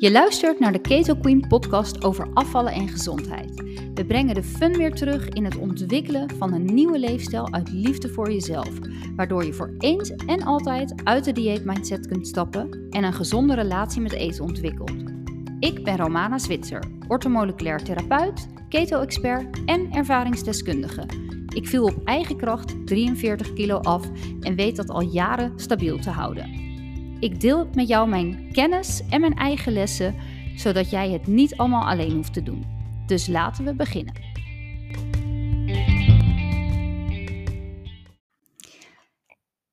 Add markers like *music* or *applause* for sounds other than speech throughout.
Je luistert naar de Keto Queen podcast over afvallen en gezondheid. We brengen de fun weer terug in het ontwikkelen van een nieuwe leefstijl uit liefde voor jezelf, waardoor je voor eens en altijd uit de dieetmindset kunt stappen en een gezonde relatie met eten ontwikkelt. Ik ben Romana Zwitser, ortomoleculair therapeut, keto-expert en ervaringsdeskundige. Ik viel op eigen kracht 43 kilo af en weet dat al jaren stabiel te houden. Ik deel met jou mijn kennis en mijn eigen lessen, zodat jij het niet allemaal alleen hoeft te doen. Dus laten we beginnen.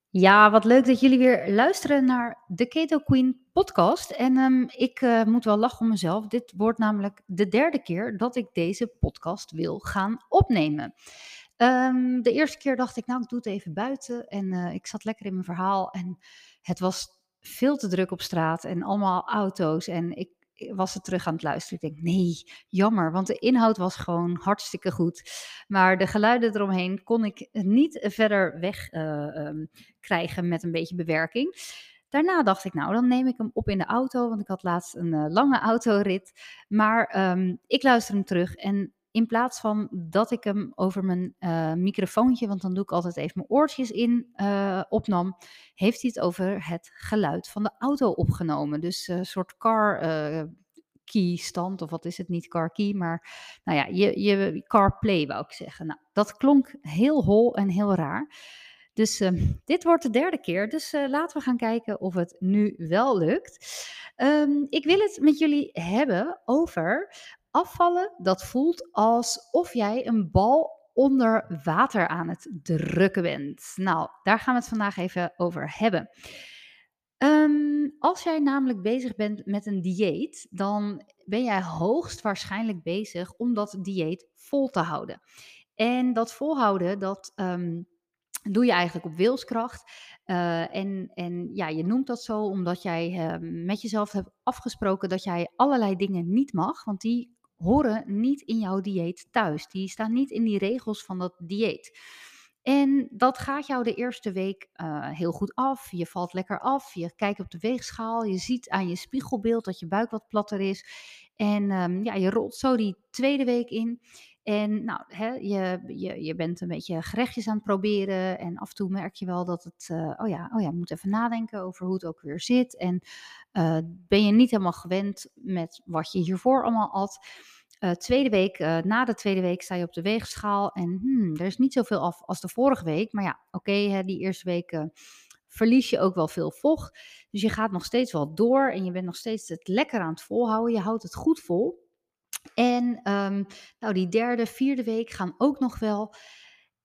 Ja, wat leuk dat jullie weer luisteren naar de Keto Queen podcast. En um, ik uh, moet wel lachen om mezelf. Dit wordt namelijk de derde keer dat ik deze podcast wil gaan opnemen. Um, de eerste keer dacht ik, nou, ik doe het even buiten. En uh, ik zat lekker in mijn verhaal. En het was veel te druk op straat en allemaal auto's. En ik was er terug aan het luisteren. Ik denk, nee, jammer, want de inhoud was gewoon hartstikke goed. Maar de geluiden eromheen kon ik niet verder weg uh, um, krijgen met een beetje bewerking. Daarna dacht ik, nou, dan neem ik hem op in de auto, want ik had laatst een uh, lange autorit. Maar um, ik luister hem terug en in plaats van dat ik hem over mijn uh, microfoontje, want dan doe ik altijd even mijn oortjes in, uh, opnam, heeft hij het over het geluid van de auto opgenomen. Dus een uh, soort car key stand, of wat is het niet, car key, maar nou ja, je, je CarPlay wou ik zeggen. Nou, dat klonk heel hol en heel raar. Dus uh, dit wordt de derde keer. Dus laten we gaan kijken of het nu wel lukt. Um, ik wil het met jullie hebben over afvallen, dat voelt alsof jij een bal onder water aan het drukken bent. Nou, daar gaan we het vandaag even over hebben. Um, als jij namelijk bezig bent met een dieet, dan ben jij hoogstwaarschijnlijk bezig om dat dieet vol te houden. En dat volhouden, dat um, doe je eigenlijk op wilskracht. Uh, en, en ja, je noemt dat zo omdat jij uh, met jezelf hebt afgesproken dat jij allerlei dingen niet mag, want die horen niet in jouw dieet thuis. Die staan niet in die regels van dat dieet. En dat gaat jou de eerste week uh, heel goed af. Je valt lekker af. Je kijkt op de weegschaal. Je ziet aan je spiegelbeeld dat je buik wat platter is. En um, ja, je rolt zo die tweede week in. En nou, hè, je, je, je bent een beetje gerechtjes aan het proberen. En af en toe merk je wel dat het. Uh, oh ja, oh ja, moet even nadenken over hoe het ook weer zit. En uh, ben je niet helemaal gewend met wat je hiervoor allemaal at. Uh, tweede week, uh, na de tweede week sta je op de weegschaal en hmm, er is niet zoveel af als de vorige week. Maar ja, oké, die eerste week uh, verlies je ook wel veel vocht. Dus je gaat nog steeds wel door en je bent nog steeds het lekker aan het volhouden. Je houdt het goed vol. En um, nou, die derde, vierde week gaan ook nog wel.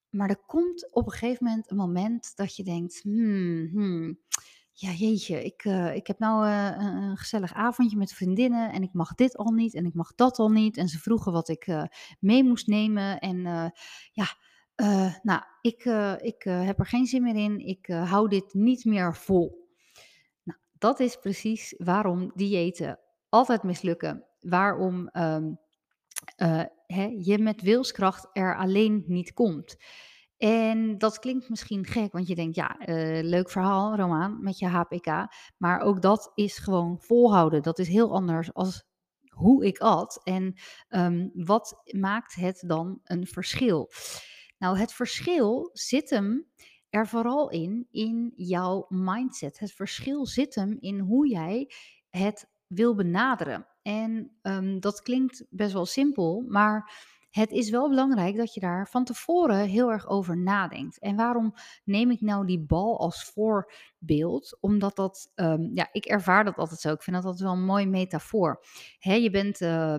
Maar er komt op een gegeven moment een moment dat je denkt, hmm, hmm ja, jeetje, ik, uh, ik heb nou uh, een gezellig avondje met vriendinnen en ik mag dit al niet en ik mag dat al niet. En ze vroegen wat ik uh, mee moest nemen en ja, nou, ik, ik heb er geen zin meer in. Ik hou dit niet meer vol. Nou, dat is precies waarom diëten altijd mislukken. Waarom um, hè, je met wilskracht er alleen niet komt. En dat klinkt misschien gek, want je denkt, ja, uh, leuk verhaal, Romaan, met je HPK. Maar ook dat is gewoon volhouden. Dat is heel anders als hoe ik at. En um, wat maakt het dan een verschil? Nou, het verschil zit hem er vooral in, in jouw mindset. Het verschil zit hem in hoe jij het wil benaderen. En um, dat klinkt best wel simpel, maar het is wel belangrijk dat je daar van tevoren heel erg over nadenkt. En waarom neem ik nou die bal als voorbeeld? Omdat dat, um, ja, ik ervaar dat altijd zo. Ik vind dat altijd wel een mooi metafoor. Je bent. Uh,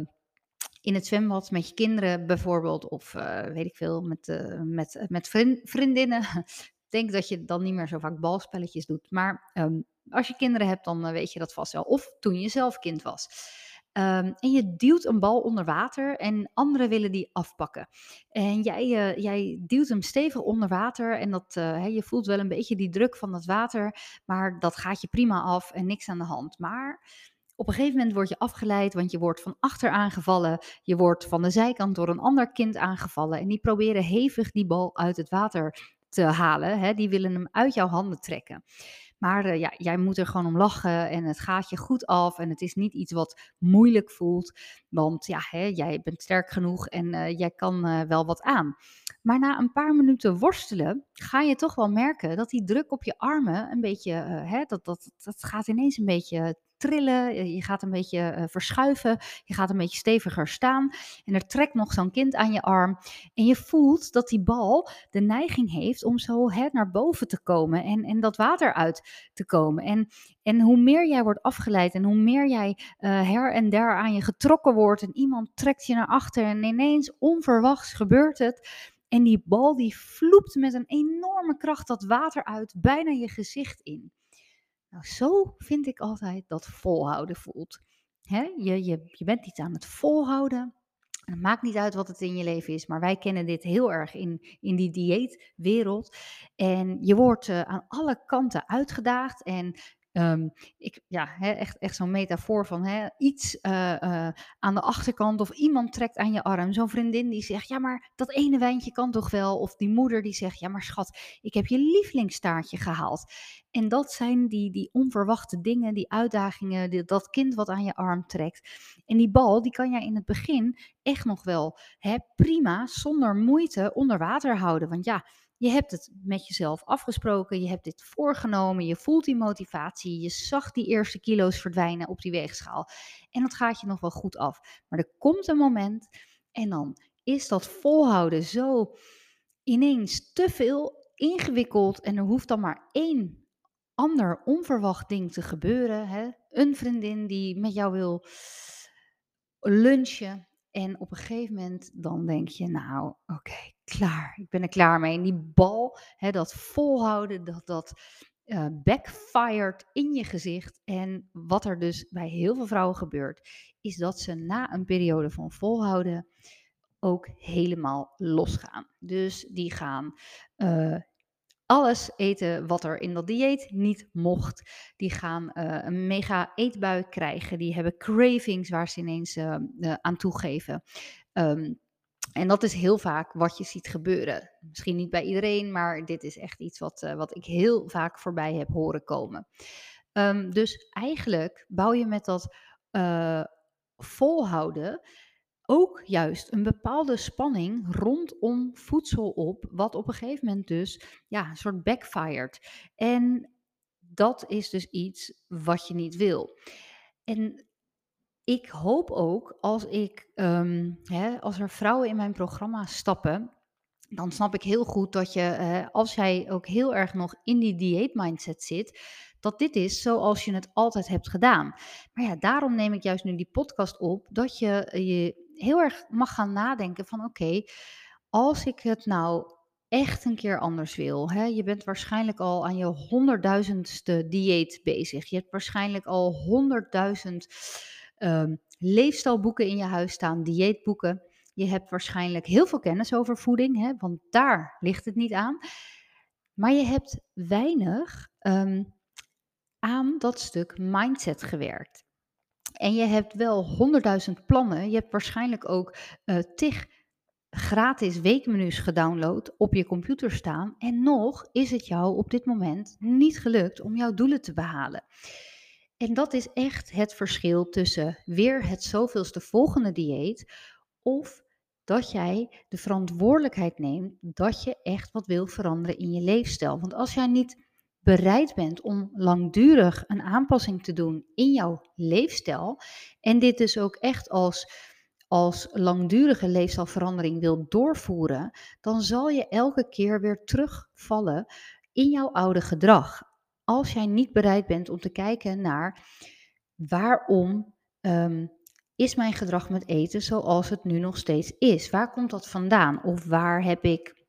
in het zwembad met je kinderen bijvoorbeeld, of uh, weet ik veel, met, uh, met, met vriend, vriendinnen. Ik *laughs* denk dat je dan niet meer zo vaak balspelletjes doet. Maar um, als je kinderen hebt, dan weet je dat vast wel. Of toen je zelf kind was. Um, en je duwt een bal onder water en anderen willen die afpakken. En jij, uh, jij duwt hem stevig onder water en dat, uh, je voelt wel een beetje die druk van dat water, maar dat gaat je prima af en niks aan de hand. Maar op een gegeven moment word je afgeleid, want je wordt van achter aangevallen. Je wordt van de zijkant door een ander kind aangevallen. En die proberen hevig die bal uit het water te halen. Die willen hem uit jouw handen trekken. Maar uh, ja, jij moet er gewoon om lachen en het gaat je goed af. En het is niet iets wat moeilijk voelt. Want ja, hè, jij bent sterk genoeg en uh, jij kan uh, wel wat aan. Maar na een paar minuten worstelen ga je toch wel merken dat die druk op je armen een beetje, hè, dat, dat, dat gaat ineens een beetje trillen, eh, je gaat een beetje uh, verschuiven, je gaat een beetje steviger staan en er trekt nog zo'n kind aan je arm en je voelt dat die bal de neiging heeft om zo hè, naar boven te komen en, en dat water uit te komen. En, en hoe meer jij wordt afgeleid en hoe meer jij uh, her en der aan je getrokken wordt en iemand trekt je naar achter en ineens onverwachts gebeurt het. En die bal die vloept met een enorme kracht dat water uit, bijna je gezicht in. Nou, zo vind ik altijd dat volhouden voelt. Hè? Je, je, je bent iets aan het volhouden. En het maakt niet uit wat het in je leven is, maar wij kennen dit heel erg in, in die dieetwereld. En je wordt uh, aan alle kanten uitgedaagd en Um, ik, ja, echt, echt zo'n metafoor van iets uh, uh, aan de achterkant of iemand trekt aan je arm. Zo'n vriendin die zegt, ja maar dat ene wijntje kan toch wel? Of die moeder die zegt, ja maar schat, ik heb je lievelingstaartje gehaald. En dat zijn die, die onverwachte dingen, die uitdagingen, die, dat kind wat aan je arm trekt. En die bal, die kan jij in het begin echt nog wel prima, zonder moeite onder water houden. Want ja, je hebt het met jezelf afgesproken, je hebt dit voorgenomen, je voelt die motivatie, je zag die eerste kilo's verdwijnen op die weegschaal. En dat gaat je nog wel goed af. Maar er komt een moment en dan is dat volhouden zo ineens te veel ingewikkeld en er hoeft dan maar één ander onverwacht ding te gebeuren. Hè? Een vriendin die met jou wil lunchen en op een gegeven moment dan denk je, nou oké, klaar, ik ben er klaar mee. En die bal, hè, dat volhouden, dat, dat uh, backfired in je gezicht. En wat er dus bij heel veel vrouwen gebeurt, is dat ze na een periode van volhouden ook helemaal losgaan. Dus die gaan uh, alles eten wat er in dat dieet niet mocht. Die gaan uh, een mega eetbui krijgen. Die hebben cravings waar ze ineens uh, aan toegeven. Um, en dat is heel vaak wat je ziet gebeuren. Misschien niet bij iedereen, maar dit is echt iets wat, wat ik heel vaak voorbij heb horen komen. Um, dus eigenlijk bouw je met dat volhouden ook juist een bepaalde spanning rondom voedsel op, wat op een gegeven moment dus ja, een soort backfired. En dat is dus iets wat je niet wil. En ik hoop ook als ik, um, hè, als er vrouwen in mijn programma stappen, dan snap ik heel goed dat je, uh, als jij ook heel erg nog in die dieet mindset zit, dat dit is zoals je het altijd hebt gedaan. Maar ja, daarom neem ik juist nu die podcast op, dat je je heel erg mag gaan nadenken van oké, als ik het nou echt een keer anders wil. Hè? Je bent waarschijnlijk al aan je honderdduizendste dieet bezig. Je hebt waarschijnlijk al honderdduizend um, leefstijlboeken in je huis staan, dieetboeken. Je hebt waarschijnlijk heel veel kennis over voeding, hè? want daar ligt het niet aan. Maar je hebt weinig um, aan dat stuk mindset gewerkt. En je hebt wel honderdduizend plannen. Je hebt waarschijnlijk ook uh, tig gratis weekmenu's gedownload op je computer staan. En nog is het jou op dit moment niet gelukt om jouw doelen te behalen. En dat is echt het verschil tussen weer het zoveelste volgende dieet of dat jij de verantwoordelijkheid neemt dat je echt wat wil veranderen in je leefstijl. Want als jij niet bereid bent om langdurig een aanpassing te doen in jouw leefstijl en dit dus ook echt als, als langdurige leefstijlverandering wil doorvoeren, dan zal je elke keer weer terugvallen in jouw oude gedrag. Als jij niet bereid bent om te kijken naar waarom um, is mijn gedrag met eten zoals het nu nog steeds is? Waar komt dat vandaan? Of waar heb ik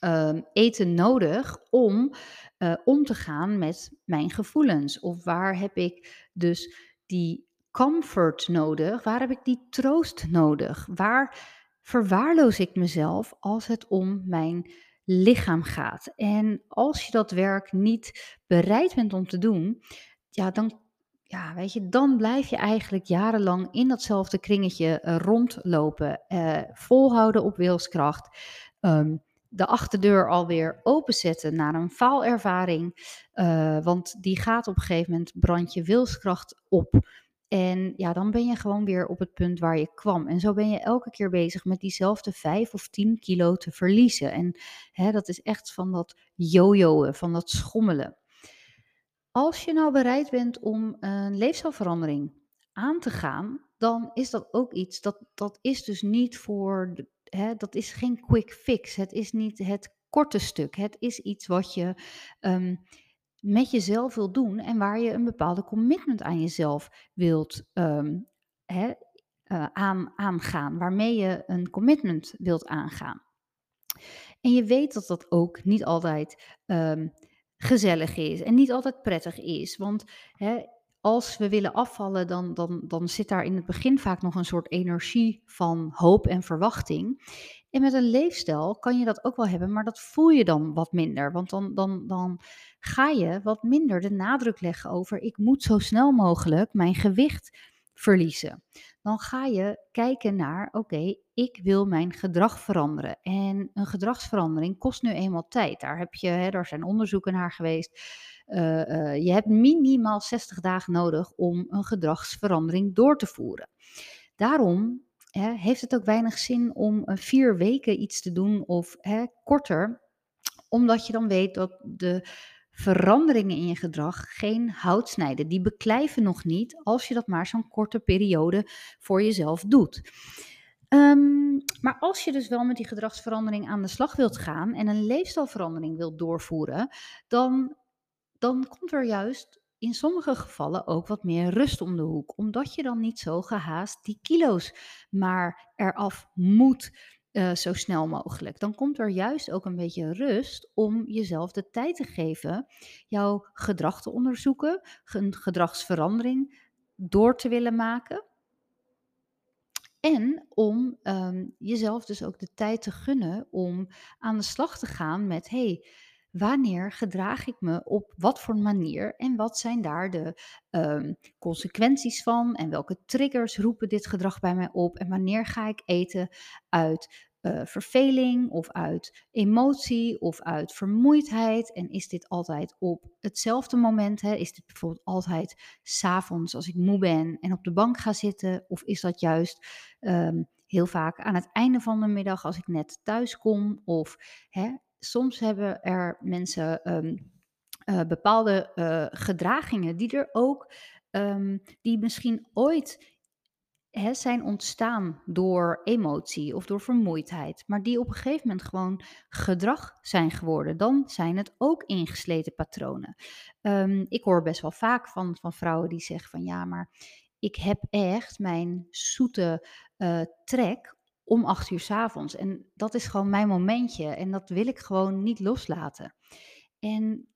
um, eten nodig om uh, om te gaan met mijn gevoelens? Of waar heb ik dus die comfort nodig? Waar heb ik die troost nodig? Waar verwaarloos ik mezelf als het om mijn lichaam gaat? En als je dat werk niet bereid bent om te doen, ja, dan ja, weet je, dan blijf je eigenlijk jarenlang in datzelfde kringetje uh, rondlopen. Uh, volhouden op wilskracht. Um, de achterdeur alweer openzetten naar een faalervaring. Uh, want die gaat op een gegeven moment, brand je wilskracht op. En ja, dan ben je gewoon weer op het punt waar je kwam. En zo ben je elke keer bezig met diezelfde 5 of 10 kilo te verliezen. En hè, dat is echt van dat jojoen, van dat schommelen. Als je nou bereid bent om een leefstijlverandering aan te gaan, dan is dat ook iets dat, dat is dus niet voor, de, hè, dat is geen quick fix. Het is niet het korte stuk. Het is iets wat je um, met jezelf wilt doen en waar je een bepaalde commitment aan jezelf wilt um, hè, uh, aan, aangaan, waarmee je een commitment wilt aangaan. En je weet dat dat ook niet altijd um, gezellig is en niet altijd prettig is. Want hè, als we willen afvallen, dan, dan, dan zit daar in het begin vaak nog een soort energie van hoop en verwachting. En met een leefstijl kan je dat ook wel hebben, maar dat voel je dan wat minder. Want dan, dan, dan ga je wat minder de nadruk leggen over ik moet zo snel mogelijk mijn gewicht verliezen. Dan ga je kijken naar, oké, ik wil mijn gedrag veranderen. En een gedragsverandering kost nu eenmaal tijd. Daar, heb je, hè, daar zijn onderzoeken naar geweest. Uh, uh, je hebt minimaal 60 dagen nodig om een gedragsverandering door te voeren. Daarom hè, heeft het ook weinig zin om vier weken iets te doen of hè, korter, omdat je dan weet dat de veranderingen in je gedrag geen hout snijden. Die beklijven nog niet als je dat maar zo'n korte periode voor jezelf doet. Um, maar als je dus wel met die gedragsverandering aan de slag wilt gaan en een leefstijlverandering wilt doorvoeren, dan, dan komt er juist in sommige gevallen ook wat meer rust om de hoek. Omdat je dan niet zo gehaast die kilo's maar eraf moet uh, zo snel mogelijk. Dan komt er juist ook een beetje rust om jezelf de tijd te geven jouw gedrag te onderzoeken, een gedragsverandering door te willen maken. En om um, jezelf dus ook de tijd te gunnen om aan de slag te gaan met: hey, wanneer gedraag ik me op wat voor manier en wat zijn daar de um, consequenties van en welke triggers roepen dit gedrag bij mij op en wanneer ga ik eten uit uh, verveling of uit emotie of uit vermoeidheid en is dit altijd op hetzelfde moment? Hè? Is dit bijvoorbeeld altijd s'avonds als ik moe ben en op de bank ga zitten of is dat juist um, heel vaak aan het einde van de middag als ik net thuis kom of hè, soms hebben er mensen um, uh, bepaalde uh, gedragingen die er ook, um, die misschien ooit hè, zijn ontstaan door emotie of door vermoeidheid, maar die op een gegeven moment gewoon gedrag zijn geworden. Dan zijn het ook ingesleten patronen. Um, ik hoor best wel vaak van, van vrouwen die zeggen van ja, maar ik heb echt mijn zoete uh, trek om acht uur s avonds. En dat is gewoon mijn momentje. En dat wil ik gewoon niet loslaten. En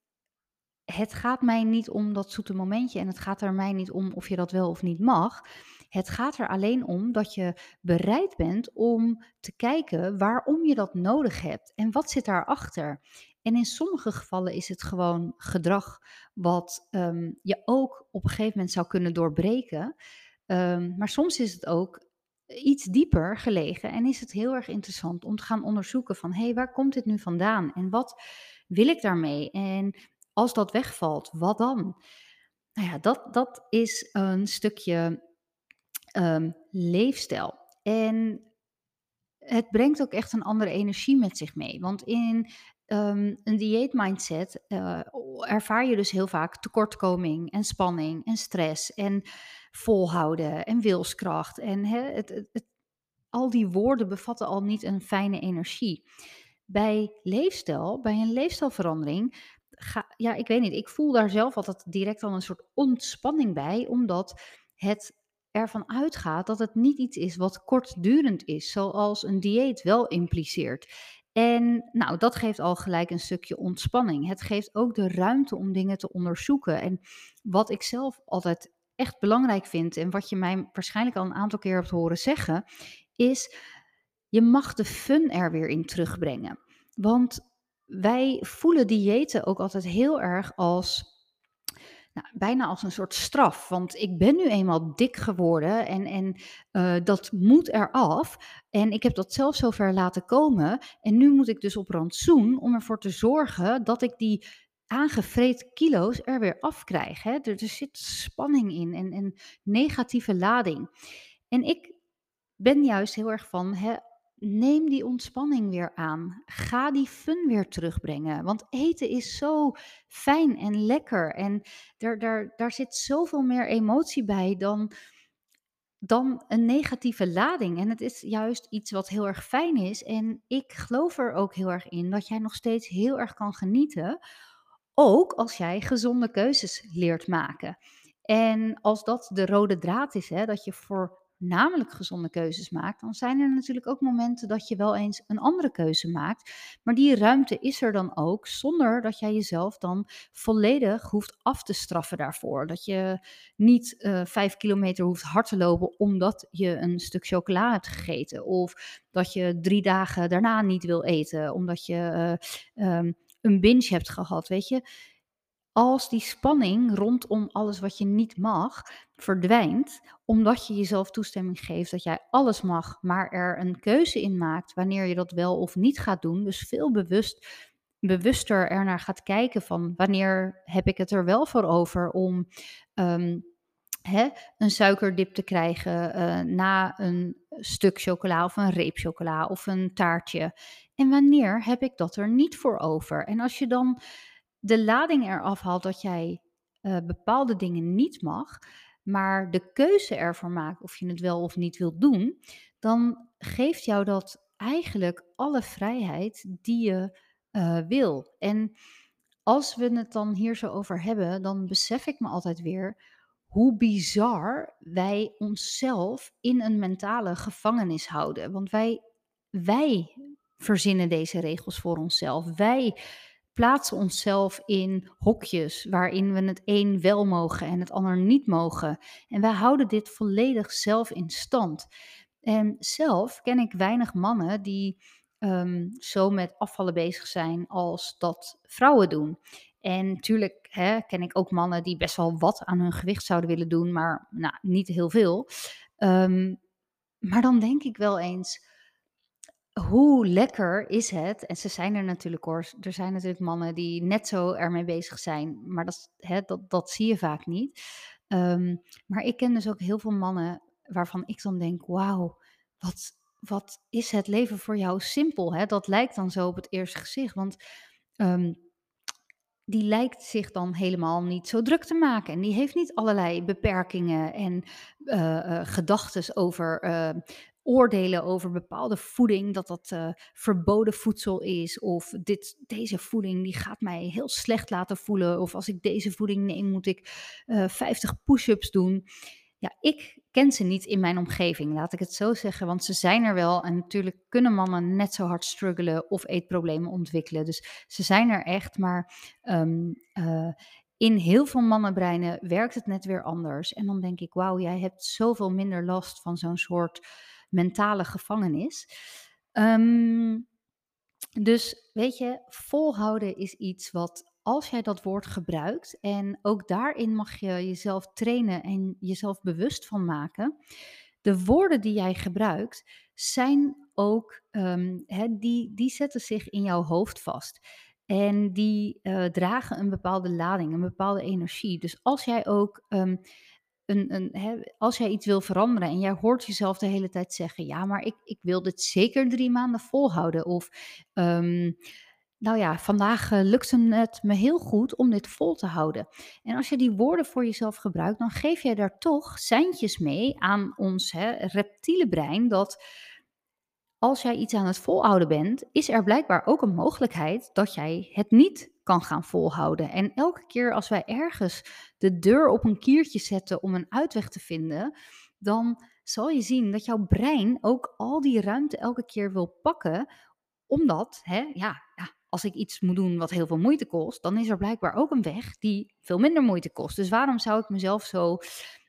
het gaat mij niet om dat zoete momentje. En het gaat er mij niet om of je dat wel of niet mag. Het gaat er alleen om dat je bereid bent om te kijken waarom je dat nodig hebt. En wat zit daarachter. En in sommige gevallen is het gewoon gedrag wat um, je ook op een gegeven moment zou kunnen doorbreken. Um, maar soms is het ook iets dieper gelegen en is het heel erg interessant om te gaan onderzoeken van hé, hey, waar komt dit nu vandaan en wat wil ik daarmee? En als dat wegvalt, wat dan? Nou ja, dat, dat is een stukje um, leefstijl. En het brengt ook echt een andere energie met zich mee. Want in um, een dieetmindset uh, ervaar je dus heel vaak tekortkoming en spanning en stress en volhouden en wilskracht. En het, het, al die woorden bevatten al niet een fijne energie. Bij leefstijl, bij een leefstijlverandering, ga, ja, ik weet niet, ik voel daar zelf altijd direct al een soort ontspanning bij, omdat het ervan uitgaat dat het niet iets is wat kortdurend is, zoals een dieet wel impliceert. En nou, dat geeft al gelijk een stukje ontspanning. Het geeft ook de ruimte om dingen te onderzoeken. En wat ik zelf altijd echt belangrijk vind en wat je mij waarschijnlijk al een aantal keer hebt horen zeggen, is je mag de fun er weer in terugbrengen. Want wij voelen diëten ook altijd heel erg als Nou, bijna als een soort straf, want ik ben nu eenmaal dik geworden en en, eh, dat moet eraf. En ik heb dat zelf zover laten komen en nu moet ik dus op rantsoen om ervoor te zorgen dat ik die aangevreten kilo's er weer afkrijg, hè. Er er zit spanning in en en negatieve lading. En ik ben juist heel erg van, hè, neem die ontspanning weer aan. Ga die fun weer terugbrengen. Want eten is zo fijn en lekker. En daar, daar, daar zit zoveel meer emotie bij dan, dan een negatieve lading. En het is juist iets wat heel erg fijn is. En ik geloof er ook heel erg in dat jij nog steeds heel erg kan genieten. Ook als jij gezonde keuzes leert maken. En als dat de rode draad is, hè, dat je voornamelijk gezonde keuzes maakt, dan zijn er natuurlijk ook momenten dat je wel eens een andere keuze maakt. Maar die ruimte is er dan ook, zonder dat jij jezelf dan volledig hoeft af te straffen daarvoor. Dat je niet eh, vijf kilometer hoeft hard te lopen omdat je een stuk chocola hebt gegeten. Of dat je drie dagen daarna niet wil eten, omdat je eh, ehm, een binge hebt gehad, weet je. Als die spanning rondom alles wat je niet mag verdwijnt, omdat je jezelf toestemming geeft dat jij alles mag, maar er een keuze in maakt wanneer je dat wel of niet gaat doen, dus veel bewust, bewuster ernaar gaat kijken van wanneer heb ik het er wel voor over om ehm, hè, een suikerdip te krijgen eh, na een stuk chocola of een reep chocola of een taartje. En wanneer heb ik dat er niet voor over? En als je dan de lading eraf haalt dat jij eh, bepaalde dingen niet mag, maar de keuze ervoor maakt of je het wel of niet wilt doen, dan geeft jou dat eigenlijk alle vrijheid die je eh, wil. En als we het dan hier zo over hebben, dan besef ik me altijd weer hoe bizar wij onszelf in een mentale gevangenis houden. Want wij, wij verzinnen deze regels voor onszelf. Wij plaatsen onszelf in hokjes waarin we het een wel mogen en het ander niet mogen. En wij houden dit volledig zelf in stand. En zelf ken ik weinig mannen die ehm, zo met afvallen bezig zijn als dat vrouwen doen. En natuurlijk ken ik ook mannen die best wel wat aan hun gewicht zouden willen doen, maar nou, niet heel veel. Ehm, maar dan denk ik wel eens, hoe lekker is het? En ze zijn er natuurlijk hoor. Er zijn natuurlijk mannen die net zo ermee bezig zijn, maar dat, hè, dat, dat zie je vaak niet. Ehm, maar ik ken dus ook heel veel mannen waarvan ik dan denk: wauw, wat, wat is het leven voor jou simpel? Hè? Dat lijkt dan zo op het eerste gezicht. Want ehm, die lijkt zich dan helemaal niet zo druk te maken. En die heeft niet allerlei beperkingen en uh, uh, gedachten over uh, oordelen over bepaalde voeding, dat dat verboden voedsel is. Of dit, deze voeding die gaat mij heel slecht laten voelen. Of als ik deze voeding neem, moet ik uh, 50 push-ups doen. Ja, ik ken ze niet in mijn omgeving, laat ik het zo zeggen. Want ze zijn er wel. En natuurlijk kunnen mannen net zo hard struggelen of eetproblemen ontwikkelen. Dus ze zijn er echt. Maar um, uh, in heel veel mannenbreinen werkt het net weer anders. En dan denk ik, wauw, jij hebt zoveel minder last van zo'n soort mentale gevangenis. Um, dus weet je, volhouden is iets wat als jij dat woord gebruikt en ook daarin mag je jezelf trainen en jezelf bewust van maken. De woorden die jij gebruikt zijn ook, um, die, die zetten zich in jouw hoofd vast. En die uh, dragen een bepaalde lading, een bepaalde energie. Dus als jij ook um, een, een, hè, als jij iets wil veranderen en jij hoort jezelf de hele tijd zeggen: Ja, maar ik, ik wil dit zeker drie maanden volhouden. Of um, nou ja, vandaag uh, lukt het me heel goed om dit vol te houden. En als je die woorden voor jezelf gebruikt, dan geef jij daar toch seintjes mee aan ons hè, reptiele brein dat als jij iets aan het volhouden bent, is er blijkbaar ook een mogelijkheid dat jij het niet kan gaan volhouden. En elke keer als wij ergens de deur op een kiertje zetten om een uitweg te vinden, dan zal je zien dat jouw brein ook al die ruimte elke keer wil pakken, omdat, hè, ja, als ik iets moet doen wat heel veel moeite kost, dan is er blijkbaar ook een weg die veel minder moeite kost. Dus waarom zou ik mezelf zo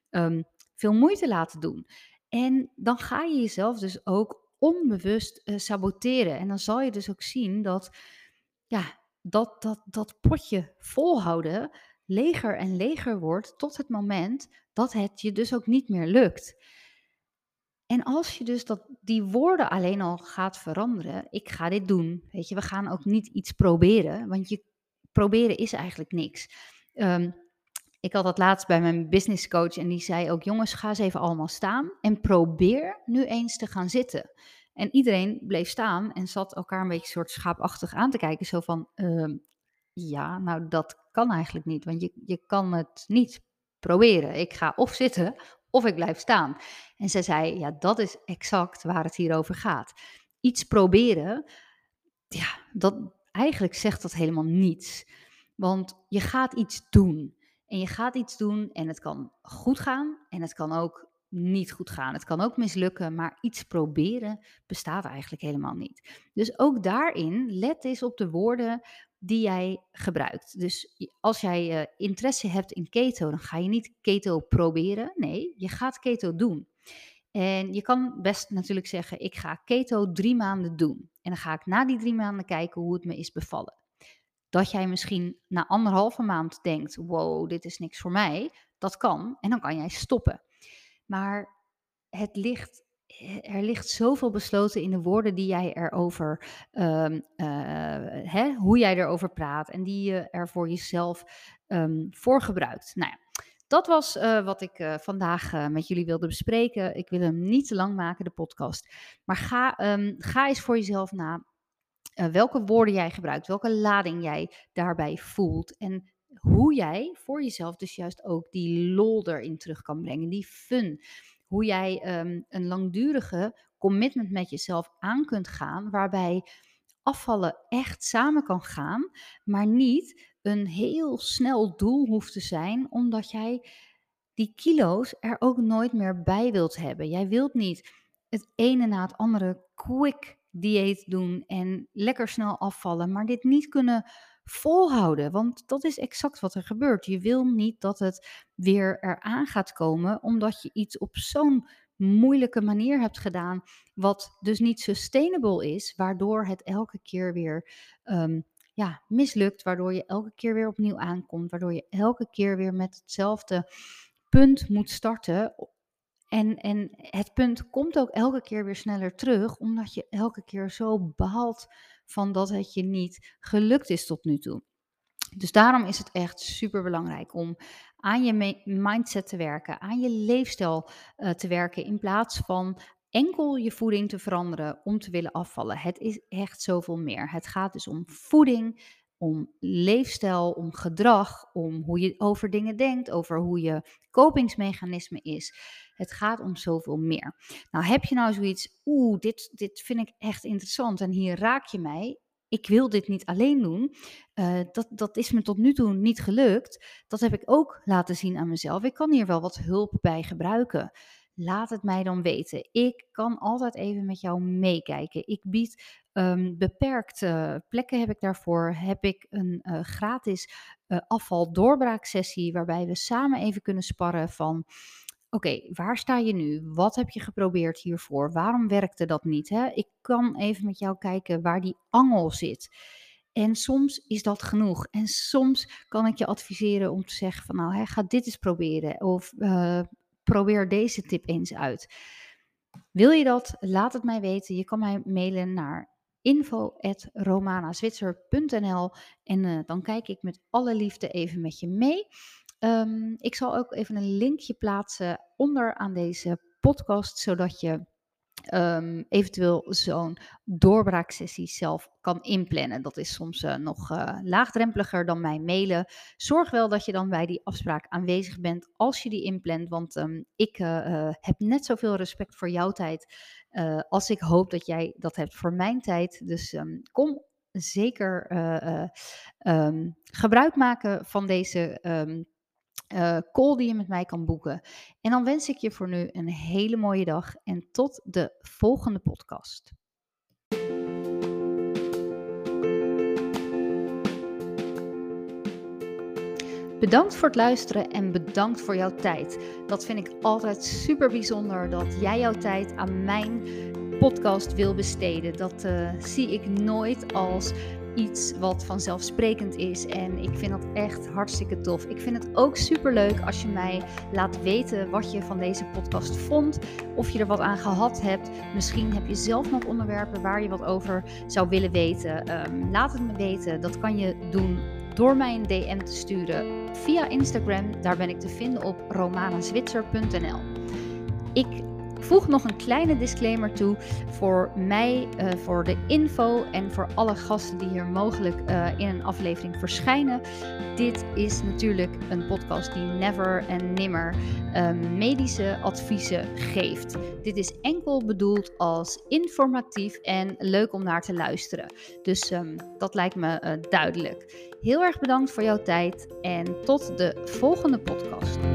um, veel moeite laten doen? En dan ga je jezelf dus ook onbewust uh, saboteren. En dan zal je dus ook zien dat, ja, dat, dat, dat potje volhouden, leger en leger wordt tot het moment dat het je dus ook niet meer lukt. En als je dus dat, die woorden alleen al gaat veranderen, ik ga dit doen, weet je, we gaan ook niet iets proberen, want je proberen is eigenlijk niks. Um, ik had dat laatst bij mijn business coach en die zei ook: jongens, ga eens even allemaal staan en probeer nu eens te gaan zitten. En iedereen bleef staan en zat elkaar een beetje soort schaapachtig aan te kijken. Zo van: uh, ja, nou dat kan eigenlijk niet, want je, je kan het niet proberen. Ik ga of zitten of ik blijf staan. En ze zei: ja, dat is exact waar het hier over gaat. Iets proberen, ja, dat, eigenlijk zegt dat helemaal niets. Want je gaat iets doen. En je gaat iets doen en het kan goed gaan en het kan ook niet goed gaan. Het kan ook mislukken, maar iets proberen bestaat eigenlijk helemaal niet. Dus ook daarin, let eens op de woorden die jij gebruikt. Dus als jij uh, interesse hebt in keto, dan ga je niet keto proberen. Nee, je gaat keto doen. En je kan best natuurlijk zeggen, ik ga keto drie maanden doen. En dan ga ik na die drie maanden kijken hoe het me is bevallen dat jij misschien na anderhalve maand denkt: wow, dit is niks voor mij. Dat kan en dan kan jij stoppen. Maar het ligt, er ligt zoveel besloten in de woorden die jij erover, um, hè, hoe jij erover praat en die je er voor jezelf um, voor gebruikt. Nou ja. Dat was uh, wat ik uh, vandaag met jullie wilde bespreken. Ik wil hem niet te lang maken, de podcast. Maar ga, um, ga eens voor jezelf na. Welke woorden jij gebruikt, welke lading jij daarbij voelt en hoe jij voor jezelf dus juist ook die lol erin terug kan brengen, die fun. Hoe jij um, een langdurige commitment met jezelf aan kunt gaan, waarbij afvallen echt samen kan gaan, maar niet een heel snel doel hoeft te zijn, omdat jij die kilo's er ook nooit meer bij wilt hebben. Jij wilt niet het ene na het andere quick dieet doen en lekker snel afvallen, maar dit niet kunnen volhouden. Want dat is exact wat er gebeurt. Je wil niet dat het weer eraan gaat komen, omdat je iets op zo'n moeilijke manier hebt gedaan, wat dus niet sustainable is, waardoor het elke keer weer um, ja, mislukt, waardoor je elke keer weer opnieuw aankomt, waardoor je elke keer weer met hetzelfde punt moet starten en, en het punt komt ook elke keer weer sneller terug, omdat je elke keer zo baalt van dat het je niet gelukt is tot nu toe. Dus daarom is het echt super belangrijk om aan je mindset te werken, aan je leefstijl uh, te werken, in plaats van enkel je voeding te veranderen om te willen afvallen. Het is echt zoveel meer. Het gaat dus om voeding, om leefstijl, om gedrag, om hoe je over dingen denkt, over hoe je kopingsmechanisme is. Het gaat om zoveel meer. Nou, heb je nou zoiets, oeh, dit, dit vind ik echt interessant en hier raak je mij. Ik wil dit niet alleen doen. Uh, dat, dat is me tot nu toe niet gelukt. Dat heb ik ook laten zien aan mezelf. Ik kan hier wel wat hulp bij gebruiken. Laat het mij dan weten. Ik kan altijd even met jou meekijken. Ik bied um, beperkte plekken heb ik daarvoor. Heb ik een uh, gratis uh, afval doorbraaksessie waarbij we samen even kunnen sparren van Oké, waar sta je nu? Wat heb je geprobeerd hiervoor? Waarom werkte dat niet? Hè? Ik kan even met jou kijken waar die angel zit. En soms is dat genoeg. En soms kan ik je adviseren om te zeggen van nou, hè, ga dit eens proberen. Of uh, probeer deze tip eens uit. Wil je dat? Laat het mij weten. Je kan mij mailen naar info.romanazwitser.nl en uh, dan kijk ik met alle liefde even met je mee. Um, ik zal ook even een linkje plaatsen onder aan deze podcast, zodat je um, eventueel zo'n doorbraaksessie zelf kan inplannen. Dat is soms uh, nog uh, laagdrempeliger dan mij mailen. Zorg wel dat je dan bij die afspraak aanwezig bent als je die inplant, want um, ik uh, heb net zoveel respect voor jouw tijd als ik hoop dat jij dat hebt voor mijn tijd. Dus um, kom zeker gebruik maken van deze uh, call die je met mij kan boeken. En dan wens ik je voor nu een hele mooie dag en tot de volgende podcast. Bedankt voor het luisteren en bedankt voor jouw tijd. Dat vind ik altijd super bijzonder dat jij jouw tijd aan mijn podcast wil besteden. Dat uh, zie ik nooit als iets wat vanzelfsprekend is. En ik vind dat echt hartstikke tof. Ik vind het ook super leuk als je mij laat weten wat je van deze podcast vond. Of je er wat aan gehad hebt. Misschien heb je zelf nog onderwerpen waar je wat over zou willen weten. Ehm, laat het me weten. Dat kan je doen door mij een DM te sturen via Instagram. Daar ben ik te vinden op romanazwitser.nl. Ik voeg nog een kleine disclaimer toe voor mij, uh, voor de info en voor alle gasten die hier mogelijk uh, in een aflevering verschijnen. Dit is natuurlijk een podcast die never en nimmer uh, medische adviezen geeft. Dit is enkel bedoeld als informatief en leuk om naar te luisteren. Dus um, dat lijkt me uh, duidelijk. Heel erg bedankt voor jouw tijd en tot de volgende podcast.